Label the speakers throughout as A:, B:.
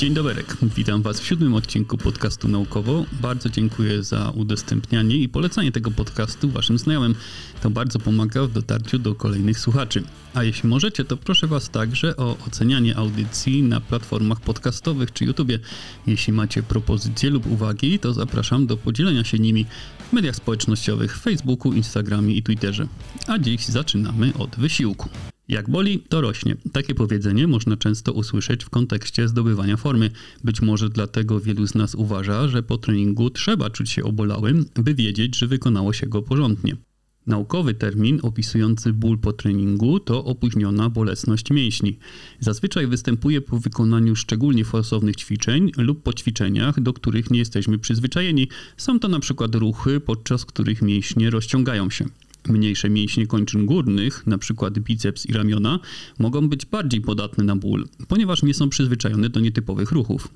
A: Dzień dobry, witam Was w siódmym odcinku podcastu Naukowo. Bardzo dziękuję za udostępnianie i polecanie tego podcastu Waszym znajomym. To bardzo pomaga w dotarciu do kolejnych słuchaczy. A jeśli możecie, to proszę Was także o ocenianie audycji na platformach podcastowych czy YouTube. Jeśli macie propozycje lub uwagi, to zapraszam do podzielenia się nimi w mediach społecznościowych, Facebooku, Instagramie i Twitterze. A dziś zaczynamy od wysiłku. Jak boli, to rośnie. Takie powiedzenie można często usłyszeć w kontekście zdobywania formy. Być może dlatego wielu z nas uważa, że po treningu trzeba czuć się obolałym, by wiedzieć, że wykonało się go porządnie. Naukowy termin opisujący ból po treningu to opóźniona bolesność mięśni. Zazwyczaj występuje po wykonaniu szczególnie forsownych ćwiczeń lub po ćwiczeniach, do których nie jesteśmy przyzwyczajeni. Są to na przykład ruchy, podczas których mięśnie rozciągają się. Mniejsze mięśnie kończyn górnych, np. biceps i ramiona, mogą być bardziej podatne na ból, ponieważ nie są przyzwyczajone do nietypowych ruchów.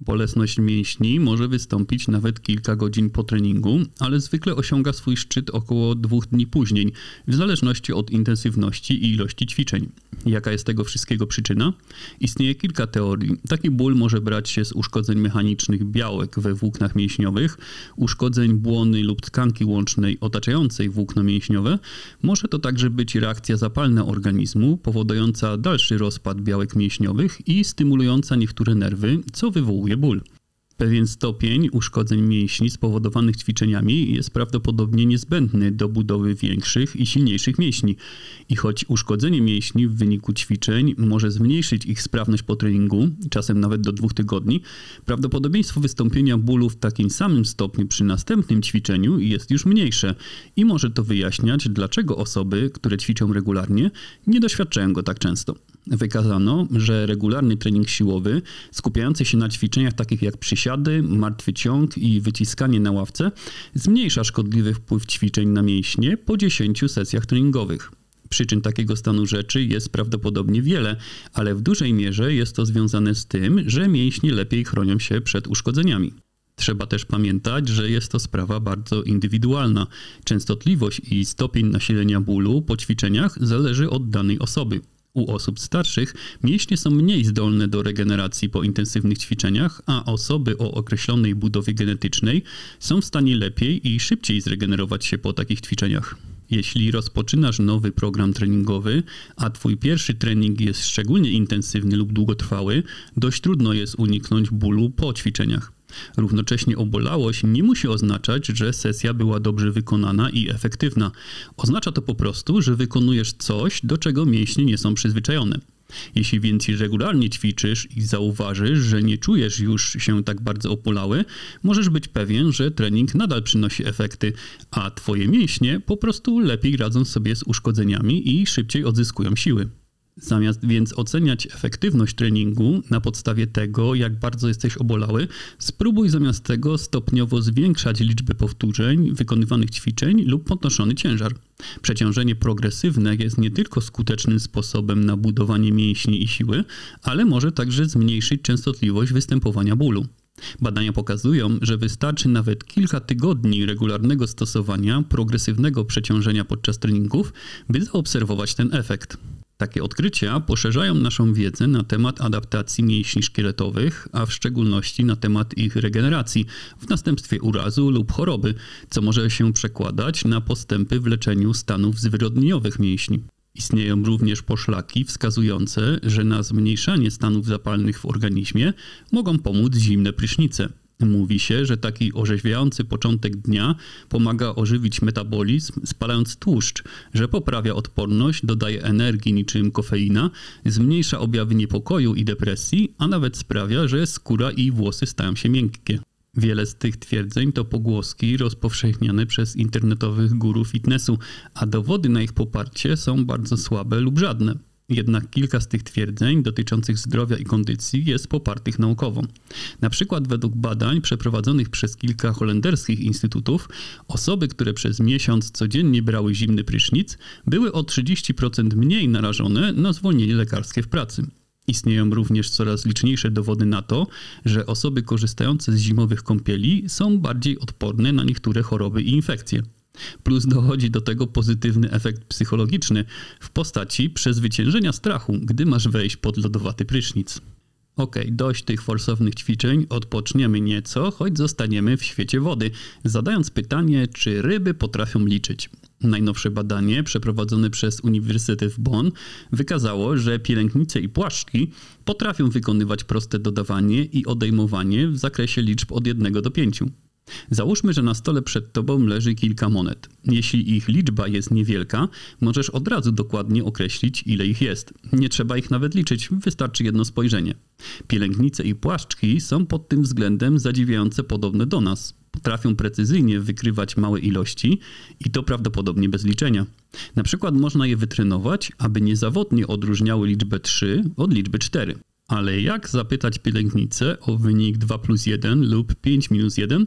A: Bolesność mięśni może wystąpić nawet kilka godzin po treningu, ale zwykle osiąga swój szczyt około dwóch dni później, w zależności od intensywności i ilości ćwiczeń. Jaka jest tego wszystkiego przyczyna? Istnieje kilka teorii. Taki ból może brać się z uszkodzeń mechanicznych białek we włóknach mięśniowych, uszkodzeń błony lub tkanki łącznej otaczającej włókno mięśniowe. Może to także być reakcja zapalna organizmu, powodująca dalszy rozpad białek mięśniowych i stymulująca niektóre nerwy, co wywołuje ból. Pewien stopień uszkodzeń mięśni spowodowanych ćwiczeniami jest prawdopodobnie niezbędny do budowy większych i silniejszych mięśni. I choć uszkodzenie mięśni w wyniku ćwiczeń może zmniejszyć ich sprawność po treningu, czasem nawet do dwóch tygodni, prawdopodobieństwo wystąpienia bólu w takim samym stopniu przy następnym ćwiczeniu jest już mniejsze i może to wyjaśniać, dlaczego osoby, które ćwiczą regularnie, nie doświadczają go tak często. Wykazano, że regularny trening siłowy, skupiający się na ćwiczeniach takich jak przysiady, martwy ciąg i wyciskanie na ławce, zmniejsza szkodliwy wpływ ćwiczeń na mięśnie po 10 sesjach treningowych. Przyczyn takiego stanu rzeczy jest prawdopodobnie wiele, ale w dużej mierze jest to związane z tym, że mięśnie lepiej chronią się przed uszkodzeniami. Trzeba też pamiętać, że jest to sprawa bardzo indywidualna. Częstotliwość i stopień nasilenia bólu po ćwiczeniach zależy od danej osoby. U osób starszych mięśnie są mniej zdolne do regeneracji po intensywnych ćwiczeniach, a osoby o określonej budowie genetycznej są w stanie lepiej i szybciej zregenerować się po takich ćwiczeniach. Jeśli rozpoczynasz nowy program treningowy, a twój pierwszy trening jest szczególnie intensywny lub długotrwały, dość trudno jest uniknąć bólu po ćwiczeniach. Równocześnie obolałość nie musi oznaczać, że sesja była dobrze wykonana i efektywna. Oznacza to po prostu, że wykonujesz coś, do czego mięśnie nie są przyzwyczajone. Jeśli więc regularnie ćwiczysz i zauważysz, że nie czujesz już się tak bardzo opolały, możesz być pewien, że trening nadal przynosi efekty, a twoje mięśnie po prostu lepiej radzą sobie z uszkodzeniami i szybciej odzyskują siły. Zamiast więc oceniać efektywność treningu na podstawie tego, jak bardzo jesteś obolały, spróbuj zamiast tego stopniowo zwiększać liczbę powtórzeń, wykonywanych ćwiczeń lub podnoszony ciężar. Przeciążenie progresywne jest nie tylko skutecznym sposobem na budowanie mięśni i siły, ale może także zmniejszyć częstotliwość występowania bólu. Badania pokazują, że wystarczy nawet kilka tygodni regularnego stosowania progresywnego przeciążenia podczas treningów, by zaobserwować ten efekt. Takie odkrycia poszerzają naszą wiedzę na temat adaptacji mięśni szkieletowych, a w szczególności na temat ich regeneracji w następstwie urazu lub choroby, co może się przekładać na postępy w leczeniu stanów zwyrodnieniowych mięśni. Istnieją również poszlaki wskazujące, że na zmniejszanie stanów zapalnych w organizmie mogą pomóc zimne prysznice. Mówi się, że taki orzeźwiający początek dnia pomaga ożywić metabolizm, spalając tłuszcz, że poprawia odporność, dodaje energii niczym kofeina, zmniejsza objawy niepokoju i depresji, a nawet sprawia, że skóra i włosy stają się miękkie. Wiele z tych twierdzeń to pogłoski rozpowszechniane przez internetowych guru fitnessu, a dowody na ich poparcie są bardzo słabe lub żadne. Jednak kilka z tych twierdzeń dotyczących zdrowia i kondycji jest popartych naukowo. Na przykład według badań przeprowadzonych przez kilka holenderskich instytutów, osoby, które przez miesiąc codziennie brały zimny prysznic, były o 30% mniej narażone na zwolnienie lekarskie w pracy. Istnieją również coraz liczniejsze dowody na to, że osoby korzystające z zimowych kąpieli są bardziej odporne na niektóre choroby i infekcje. Plus dochodzi do tego pozytywny efekt psychologiczny w postaci przezwyciężenia strachu, gdy masz wejść pod lodowaty prysznic. Okej, dość tych forsownych ćwiczeń, odpoczniemy nieco, choć zostaniemy w świecie wody, zadając pytanie, czy ryby potrafią liczyć. Najnowsze badanie przeprowadzone przez Uniwersytet w Bonn wykazało, że pielęgnice i płaszczki potrafią wykonywać proste dodawanie i odejmowanie w zakresie liczb od 1 do 5. Załóżmy, że na stole przed tobą leży kilka monet. Jeśli ich liczba jest niewielka, możesz od razu dokładnie określić, ile ich jest. Nie trzeba ich nawet liczyć, wystarczy jedno spojrzenie. Pielęgnice i płaszczki są pod tym względem zadziwiająco podobne do nas. Potrafią precyzyjnie wykrywać małe ilości i to prawdopodobnie bez liczenia. Na przykład można je wytrenować, aby niezawodnie odróżniały liczbę 3 od liczby 4. Ale jak zapytać pielęgnicę o wynik 2 plus 1 lub 5 minus 1?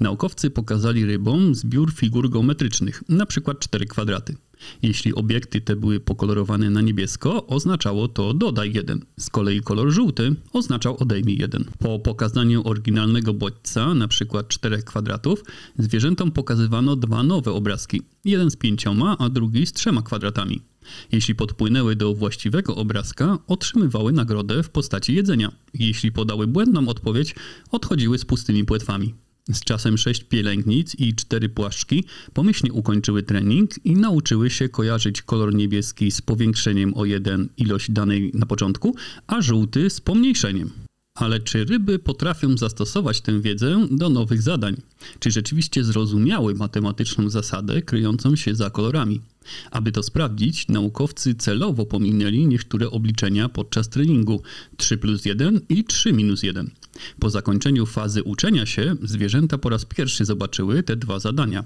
A: Naukowcy pokazali rybom zbiór figur geometrycznych, np. 4 kwadraty. Jeśli obiekty te były pokolorowane na niebiesko, oznaczało to dodaj 1. Z kolei kolor żółty oznaczał odejmij 1. Po pokazaniu oryginalnego bodźca, np. 4 kwadratów, zwierzętom pokazywano dwa nowe obrazki. Jeden z pięcioma, a drugi z trzema kwadratami. Jeśli podpłynęły do właściwego obrazka, otrzymywały nagrodę w postaci jedzenia. Jeśli podały błędną odpowiedź, odchodziły z pustymi płetwami. Z czasem sześć pielęgnic i cztery płaszczki pomyślnie ukończyły trening i nauczyły się kojarzyć kolor niebieski z powiększeniem o jeden ilość danej na początku, a żółty z pomniejszeniem. Ale czy ryby potrafią zastosować tę wiedzę do nowych zadań? Czy rzeczywiście zrozumiały matematyczną zasadę kryjącą się za kolorami? Aby to sprawdzić, naukowcy celowo pominęli niektóre obliczenia podczas treningu 3 plus 1 i 3 minus 1. Po zakończeniu fazy uczenia się, zwierzęta po raz pierwszy zobaczyły te dwa zadania.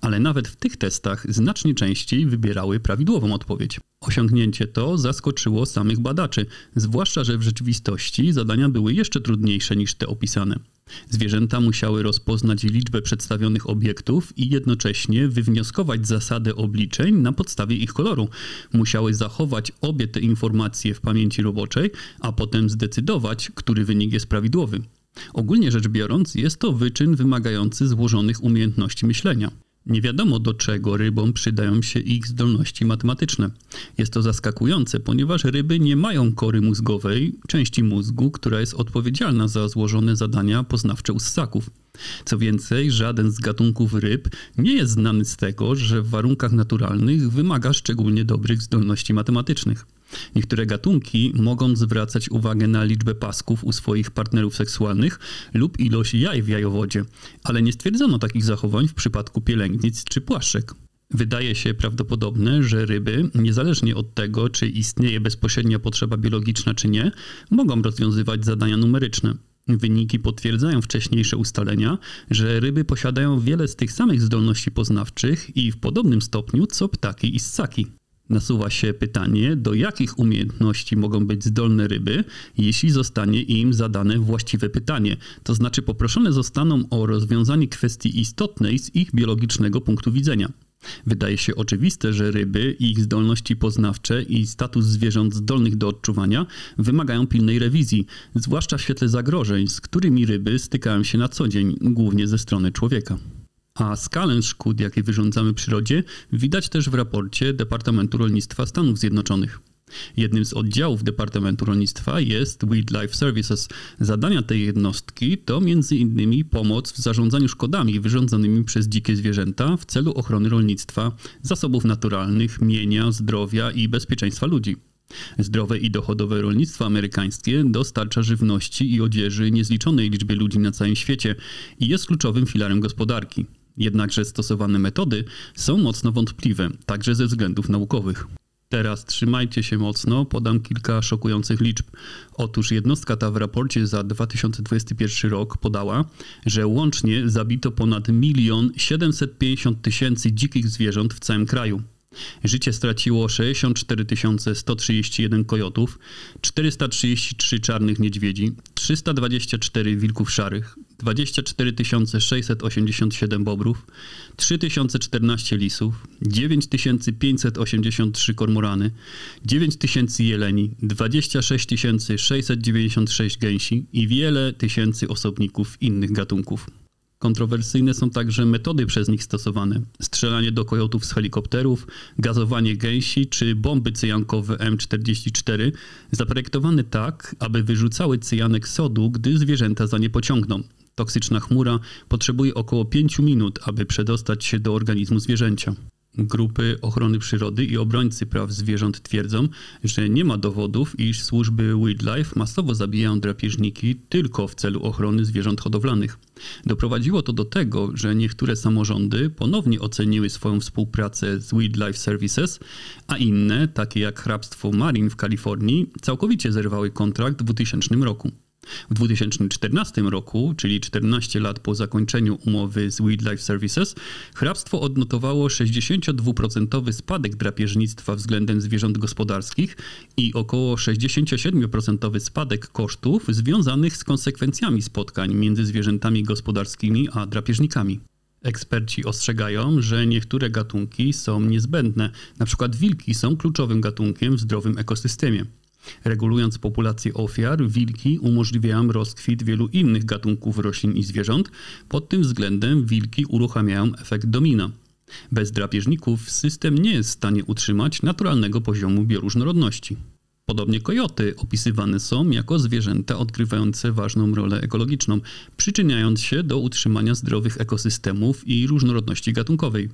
A: Ale nawet w tych testach znacznie częściej wybierały prawidłową odpowiedź. Osiągnięcie to zaskoczyło samych badaczy, zwłaszcza, że w rzeczywistości zadania były jeszcze trudniejsze niż te opisane. Zwierzęta musiały rozpoznać liczbę przedstawionych obiektów i jednocześnie wywnioskować zasadę obliczeń na podstawie ich koloru. Musiały zachować obie te informacje w pamięci roboczej, a potem zdecydować, który wynik jest prawidłowy. Ogólnie rzecz biorąc, jest to wyczyn wymagający złożonych umiejętności myślenia. Nie wiadomo do czego rybom przydają się ich zdolności matematyczne. Jest to zaskakujące, ponieważ ryby nie mają kory mózgowej, części mózgu, która jest odpowiedzialna za złożone zadania poznawcze u ssaków. Co więcej, żaden z gatunków ryb nie jest znany z tego, że w warunkach naturalnych wymaga szczególnie dobrych zdolności matematycznych. Niektóre gatunki mogą zwracać uwagę na liczbę pasków u swoich partnerów seksualnych lub ilość jaj w jajowodzie, ale nie stwierdzono takich zachowań w przypadku pielęgnic czy płaszczek. Wydaje się prawdopodobne, że ryby, niezależnie od tego, czy istnieje bezpośrednia potrzeba biologiczna czy nie, mogą rozwiązywać zadania numeryczne. Wyniki potwierdzają wcześniejsze ustalenia, że ryby posiadają wiele z tych samych zdolności poznawczych i w podobnym stopniu co ptaki i ssaki. Nasuwa się pytanie, do jakich umiejętności mogą być zdolne ryby, jeśli zostanie im zadane właściwe pytanie, to znaczy poproszone zostaną o rozwiązanie kwestii istotnej z ich biologicznego punktu widzenia. Wydaje się oczywiste, że ryby, ich zdolności poznawcze i status zwierząt zdolnych do odczuwania wymagają pilnej rewizji, zwłaszcza w świetle zagrożeń, z którymi ryby stykają się na co dzień, głównie ze strony człowieka. A skalę szkód, jakie wyrządzamy przyrodzie, widać też w raporcie Departamentu Rolnictwa Stanów Zjednoczonych. Jednym z oddziałów Departamentu Rolnictwa jest Wildlife Services. Zadania tej jednostki to m.in. pomoc w zarządzaniu szkodami wyrządzonymi przez dzikie zwierzęta w celu ochrony rolnictwa, zasobów naturalnych, mienia, zdrowia i bezpieczeństwa ludzi. Zdrowe i dochodowe rolnictwo amerykańskie dostarcza żywności i odzieży niezliczonej liczbie ludzi na całym świecie i jest kluczowym filarem gospodarki. Jednakże stosowane metody są mocno wątpliwe, także ze względów naukowych. Teraz trzymajcie się mocno, podam kilka szokujących liczb. Otóż jednostka ta w raporcie za 2021 rok podała, że łącznie zabito ponad 1 750 tysięcy dzikich zwierząt w całym kraju. Życie straciło 64 131 kojotów, 433 czarnych niedźwiedzi, 324 wilków szarych, 24 687 bobrów, 3014 lisów, 9583 kormorany, 9000 jeleni, 26 696 gęsi i wiele tysięcy osobników innych gatunków. Kontrowersyjne są także metody przez nich stosowane. Strzelanie do kojotów z helikopterów, gazowanie gęsi czy bomby cyjankowe M44 zaprojektowane tak, aby wyrzucały cyjanek sodu, gdy zwierzęta za nie pociągną. Toksyczna chmura potrzebuje około 5 minut, aby przedostać się do organizmu zwierzęcia. Grupy ochrony przyrody i obrońcy praw zwierząt twierdzą, że nie ma dowodów, iż służby wildlife masowo zabijają drapieżniki tylko w celu ochrony zwierząt hodowlanych. Doprowadziło to do tego, że niektóre samorządy ponownie oceniły swoją współpracę z Wildlife Services, a inne, takie jak hrabstwo Marin w Kalifornii, całkowicie zerwały kontrakt w 2000 roku. W 2014 roku, czyli 14 lat po zakończeniu umowy z Wildlife Services, hrabstwo odnotowało 62% spadek drapieżnictwa względem zwierząt gospodarskich i około 67% spadek kosztów związanych z konsekwencjami spotkań między zwierzętami gospodarskimi a drapieżnikami. Eksperci ostrzegają, że niektóre gatunki są niezbędne, przykład wilki są kluczowym gatunkiem w zdrowym ekosystemie. Regulując populację ofiar, wilki umożliwiają rozkwit wielu innych gatunków roślin i zwierząt. Pod tym względem wilki uruchamiają efekt domina. Bez drapieżników system nie jest w stanie utrzymać naturalnego poziomu bioróżnorodności. Podobnie kojoty opisywane są jako zwierzęta odgrywające ważną rolę ekologiczną, przyczyniając się do utrzymania zdrowych ekosystemów i różnorodności gatunkowej.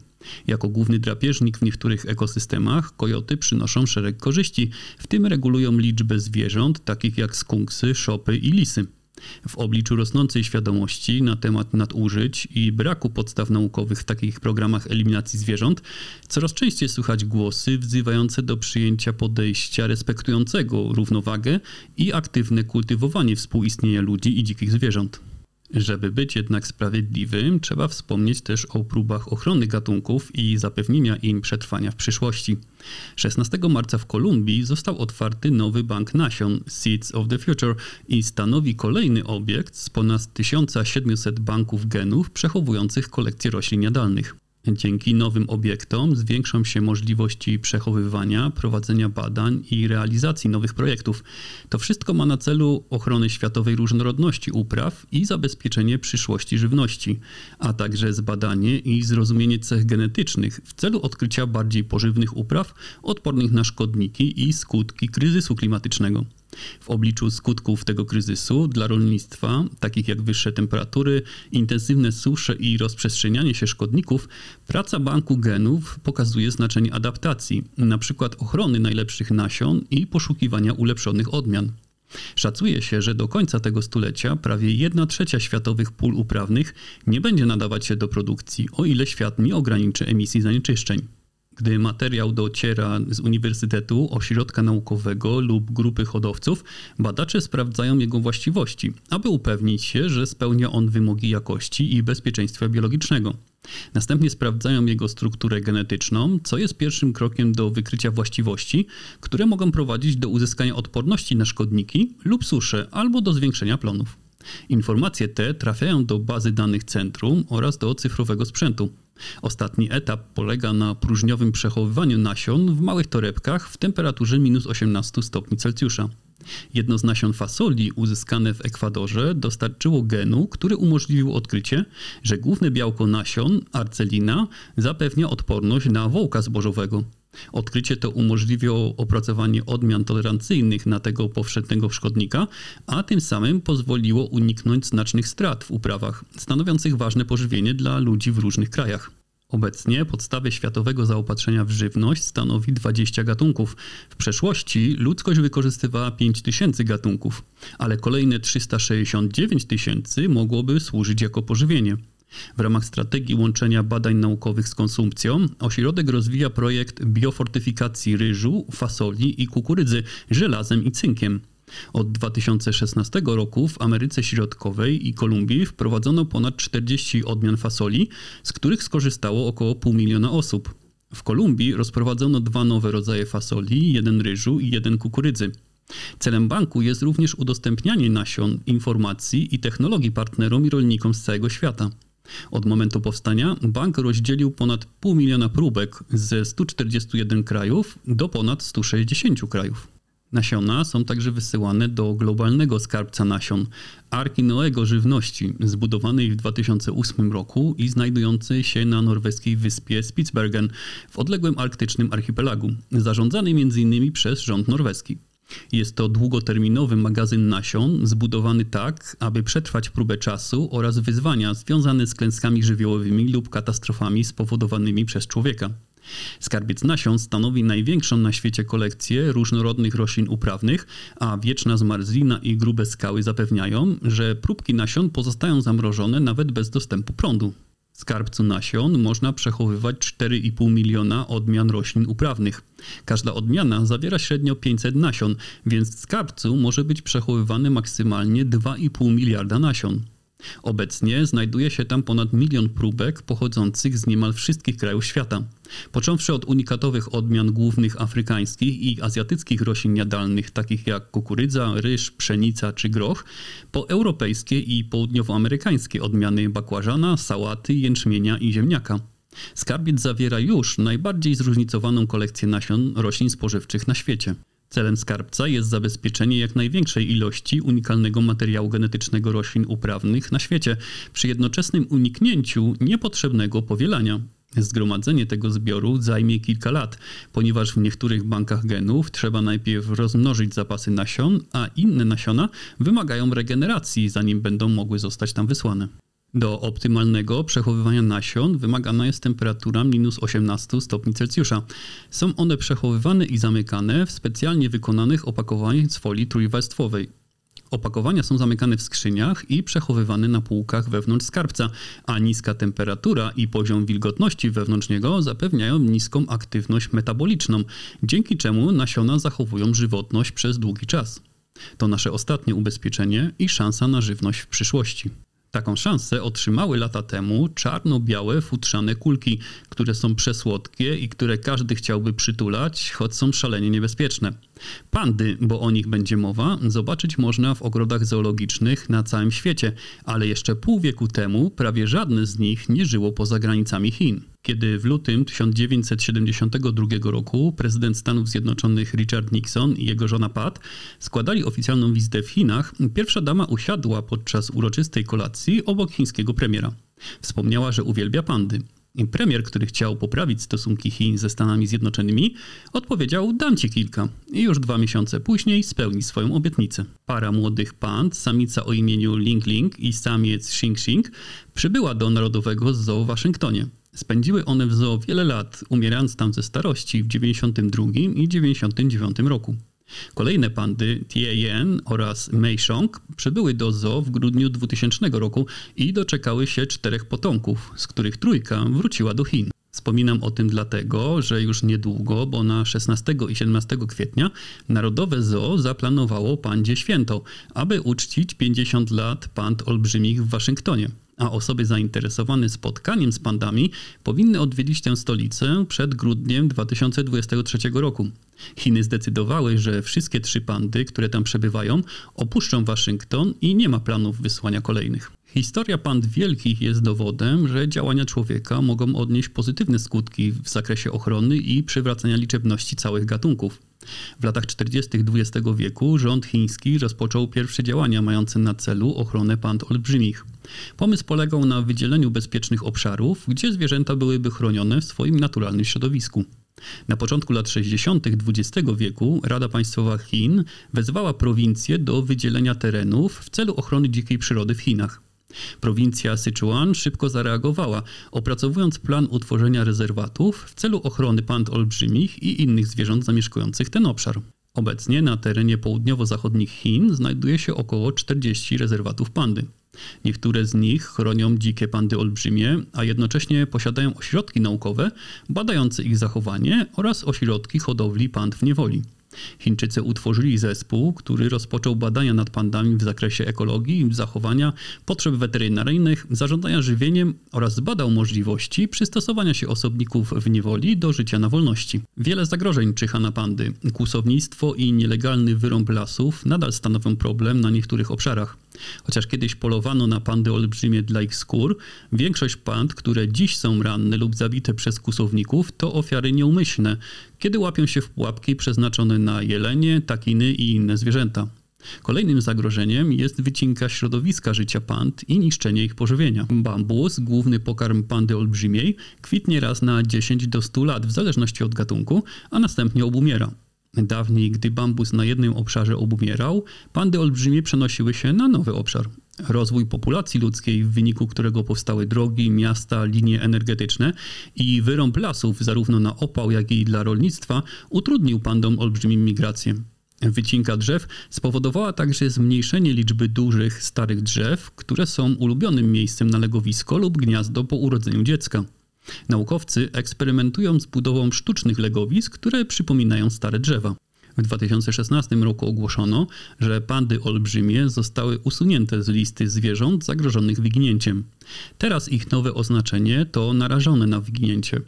A: Jako główny drapieżnik w niektórych ekosystemach kojoty przynoszą szereg korzyści, w tym regulują liczbę zwierząt takich jak skunksy, szopy i lisy. W obliczu rosnącej świadomości na temat nadużyć i braku podstaw naukowych w takich programach eliminacji zwierząt, coraz częściej słychać głosy wzywające do przyjęcia podejścia respektującego równowagę i aktywne kultywowanie współistnienia ludzi i dzikich zwierząt. Żeby być jednak sprawiedliwym, trzeba wspomnieć też o próbach ochrony gatunków i zapewnienia im przetrwania w przyszłości. 16 marca w Kolumbii został otwarty nowy bank nasion Seeds of the Future i stanowi kolejny obiekt z ponad 1700 banków genów przechowujących kolekcje roślin jadalnych. Dzięki nowym obiektom zwiększą się możliwości przechowywania, prowadzenia badań i realizacji nowych projektów. To wszystko ma na celu ochronę światowej różnorodności upraw i zabezpieczenie przyszłości żywności, a także zbadanie i zrozumienie cech genetycznych w celu odkrycia bardziej pożywnych upraw odpornych na szkodniki i skutki kryzysu klimatycznego. W obliczu skutków tego kryzysu dla rolnictwa, takich jak wyższe temperatury, intensywne susze i rozprzestrzenianie się szkodników, praca banku genów pokazuje znaczenie adaptacji, np. ochrony najlepszych nasion i poszukiwania ulepszonych odmian. Szacuje się, że do końca tego stulecia prawie 1 trzecia światowych pól uprawnych nie będzie nadawać się do produkcji, o ile świat nie ograniczy emisji zanieczyszczeń. Gdy materiał dociera z uniwersytetu, ośrodka naukowego lub grupy hodowców, badacze sprawdzają jego właściwości, aby upewnić się, że spełnia on wymogi jakości i bezpieczeństwa biologicznego. Następnie sprawdzają jego strukturę genetyczną, co jest pierwszym krokiem do wykrycia właściwości, które mogą prowadzić do uzyskania odporności na szkodniki lub susze albo do zwiększenia plonów. Informacje te trafiają do bazy danych centrum oraz do cyfrowego sprzętu. Ostatni etap polega na próżniowym przechowywaniu nasion w małych torebkach w temperaturze minus 18 stopni Celsjusza. Jedno z nasion fasoli uzyskane w Ekwadorze dostarczyło genu, który umożliwił odkrycie, że główne białko nasion, arcelina, zapewnia odporność na wołka zbożowego. Odkrycie to umożliwiło opracowanie odmian tolerancyjnych na tego powszechnego szkodnika, a tym samym pozwoliło uniknąć znacznych strat w uprawach, stanowiących ważne pożywienie dla ludzi w różnych krajach. Obecnie podstawę światowego zaopatrzenia w żywność stanowi 20 gatunków. W przeszłości ludzkość wykorzystywała 5000 gatunków, ale kolejne 369 tysięcy mogłoby służyć jako pożywienie. W ramach strategii łączenia badań naukowych z konsumpcją ośrodek rozwija projekt biofortyfikacji ryżu, fasoli i kukurydzy żelazem i cynkiem. Od 2016 roku w Ameryce Środkowej i Kolumbii wprowadzono ponad 40 odmian fasoli, z których skorzystało około pół miliona osób. W Kolumbii rozprowadzono dwa nowe rodzaje fasoli, jeden ryżu i jeden kukurydzy. Celem banku jest również udostępnianie nasion, informacji i technologii partnerom i rolnikom z całego świata. Od momentu powstania bank rozdzielił ponad pół miliona próbek ze 141 krajów do ponad 160 krajów. Nasiona są także wysyłane do globalnego skarbca nasion, Arki Noego Żywności, zbudowanej w 2008 roku i znajdującej się na norweskiej wyspie Spitsbergen w odległym arktycznym archipelagu, zarządzanej m.in. przez rząd norweski. Jest to długoterminowy magazyn nasion, zbudowany tak, aby przetrwać próbę czasu oraz wyzwania związane z klęskami żywiołowymi lub katastrofami spowodowanymi przez człowieka. Skarbiec nasion stanowi największą na świecie kolekcję różnorodnych roślin uprawnych, a wieczna zmarzlina i grube skały zapewniają, że próbki nasion pozostają zamrożone nawet bez dostępu prądu. Skarbcu nasion można przechowywać 4,5 miliona odmian roślin uprawnych. Każda odmiana zawiera średnio 500 nasion, więc w skarbcu może być przechowywane maksymalnie 2,5 miliarda nasion. Obecnie znajduje się tam ponad milion próbek pochodzących z niemal wszystkich krajów świata. Począwszy od unikatowych odmian głównych afrykańskich i azjatyckich roślin jadalnych, takich jak kukurydza, ryż, pszenica czy groch, po europejskie i południowoamerykańskie odmiany bakłażana, sałaty, jęczmienia i ziemniaka. Skarbiec zawiera już najbardziej zróżnicowaną kolekcję nasion roślin spożywczych na świecie. Celem skarbca jest zabezpieczenie jak największej ilości unikalnego materiału genetycznego roślin uprawnych na świecie, przy jednoczesnym uniknięciu niepotrzebnego powielania. Zgromadzenie tego zbioru zajmie kilka lat, ponieważ w niektórych bankach genów trzeba najpierw rozmnożyć zapasy nasion, a inne nasiona wymagają regeneracji, zanim będą mogły zostać tam wysłane. Do optymalnego przechowywania nasion wymagana jest temperatura minus 18 stopni Celsjusza. Są one przechowywane i zamykane w specjalnie wykonanych opakowaniach z folii trójwarstwowej. Opakowania są zamykane w skrzyniach i przechowywane na półkach wewnątrz skarbca, a niska temperatura i poziom wilgotności wewnątrz niego zapewniają niską aktywność metaboliczną, dzięki czemu nasiona zachowują żywotność przez długi czas. To nasze ostatnie ubezpieczenie i szansa na żywność w przyszłości. Taką szansę otrzymały lata temu czarno-białe futrzane kulki, które są przesłodkie i które każdy chciałby przytulać, choć są szalenie niebezpieczne. Pandy, bo o nich będzie mowa, zobaczyć można w ogrodach zoologicznych na całym świecie, ale jeszcze pół wieku temu prawie żadne z nich nie żyło poza granicami Chin. Kiedy w lutym 1972 roku prezydent Stanów Zjednoczonych Richard Nixon i jego żona Pat składali oficjalną wizytę w Chinach, pierwsza dama usiadła podczas uroczystej kolacji obok chińskiego premiera. Wspomniała, że uwielbia pandy. Premier, który chciał poprawić stosunki Chin ze Stanami Zjednoczonymi, odpowiedział: Dam ci kilka. I już dwa miesiące później spełni swoją obietnicę. Para młodych pand, samica o imieniu Ling Ling i samiec Xing Xing, przybyła do Narodowego Zoo w Waszyngtonie. Spędziły one w zoo wiele lat, umierając tam ze starości w 92 i 99 roku. Kolejne pandy Tien oraz Meishong przybyły do zoo w grudniu 2000 roku i doczekały się czterech potomków, z których trójka wróciła do Chin. Wspominam o tym dlatego, że już niedługo, bo na 16 i 17 kwietnia Narodowe Zoo zaplanowało pandzie święto, aby uczcić 50 lat pand olbrzymich w Waszyngtonie a osoby zainteresowane spotkaniem z pandami powinny odwiedzić tę stolicę przed grudniem 2023 roku. Chiny zdecydowały, że wszystkie trzy pandy, które tam przebywają, opuszczą Waszyngton i nie ma planów wysłania kolejnych. Historia pand wielkich jest dowodem, że działania człowieka mogą odnieść pozytywne skutki w zakresie ochrony i przywracania liczebności całych gatunków. W latach 40. XX wieku rząd chiński rozpoczął pierwsze działania mające na celu ochronę pand olbrzymich. Pomysł polegał na wydzieleniu bezpiecznych obszarów, gdzie zwierzęta byłyby chronione w swoim naturalnym środowisku. Na początku lat 60. XX wieku Rada Państwowa Chin wezwała prowincje do wydzielenia terenów w celu ochrony dzikiej przyrody w Chinach. Prowincja Sichuan szybko zareagowała, opracowując plan utworzenia rezerwatów w celu ochrony pand olbrzymich i innych zwierząt zamieszkujących ten obszar. Obecnie na terenie południowo-zachodnich Chin znajduje się około 40 rezerwatów pandy. Niektóre z nich chronią dzikie pandy olbrzymie, a jednocześnie posiadają ośrodki naukowe badające ich zachowanie oraz ośrodki hodowli pand w niewoli. Chińczycy utworzyli zespół, który rozpoczął badania nad pandami w zakresie ekologii, zachowania, potrzeb weterynaryjnych, zarządzania żywieniem oraz zbadał możliwości przystosowania się osobników w niewoli do życia na wolności. Wiele zagrożeń czyha na pandy. Kłusownictwo i nielegalny wyrąb lasów nadal stanowią problem na niektórych obszarach. Chociaż kiedyś polowano na pandy olbrzymie dla ich skór, większość pand, które dziś są ranne lub zabite przez kusowników, to ofiary nieumyślne, kiedy łapią się w pułapki przeznaczone na jelenie, takiny i inne zwierzęta. Kolejnym zagrożeniem jest wycinka środowiska życia pand i niszczenie ich pożywienia. Bambus, główny pokarm pandy olbrzymiej, kwitnie raz na 10 do 100 lat w zależności od gatunku, a następnie obumiera. Dawniej, gdy bambus na jednym obszarze obumierał, pandy olbrzymie przenosiły się na nowy obszar. Rozwój populacji ludzkiej, w wyniku którego powstały drogi, miasta, linie energetyczne i wyrąb lasów, zarówno na opał, jak i dla rolnictwa, utrudnił pandom olbrzymim migrację. Wycinka drzew spowodowała także zmniejszenie liczby dużych, starych drzew, które są ulubionym miejscem na legowisko lub gniazdo po urodzeniu dziecka. Naukowcy eksperymentują z budową sztucznych legowisk, które przypominają stare drzewa. W 2016 roku ogłoszono, że pandy olbrzymie zostały usunięte z listy zwierząt zagrożonych wyginięciem. Teraz ich nowe oznaczenie to narażone na wyginięcie.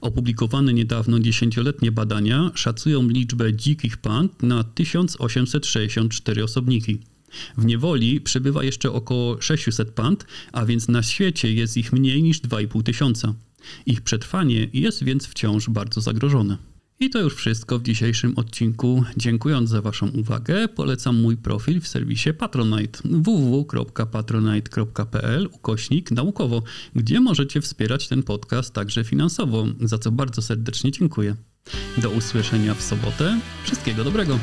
A: Opublikowane niedawno dziesięcioletnie badania szacują liczbę dzikich pand na 1864 osobniki. W niewoli przebywa jeszcze około 600 pand, a więc na świecie jest ich mniej niż 2,5 tysiąca. Ich przetrwanie jest więc wciąż bardzo zagrożone. I to już wszystko w dzisiejszym odcinku. Dziękując za Waszą uwagę, polecam mój profil w serwisie Patronite www.patronite.pl ukośnik naukowo, gdzie możecie wspierać ten podcast także finansowo, za co bardzo serdecznie dziękuję. Do usłyszenia w sobotę. Wszystkiego dobrego.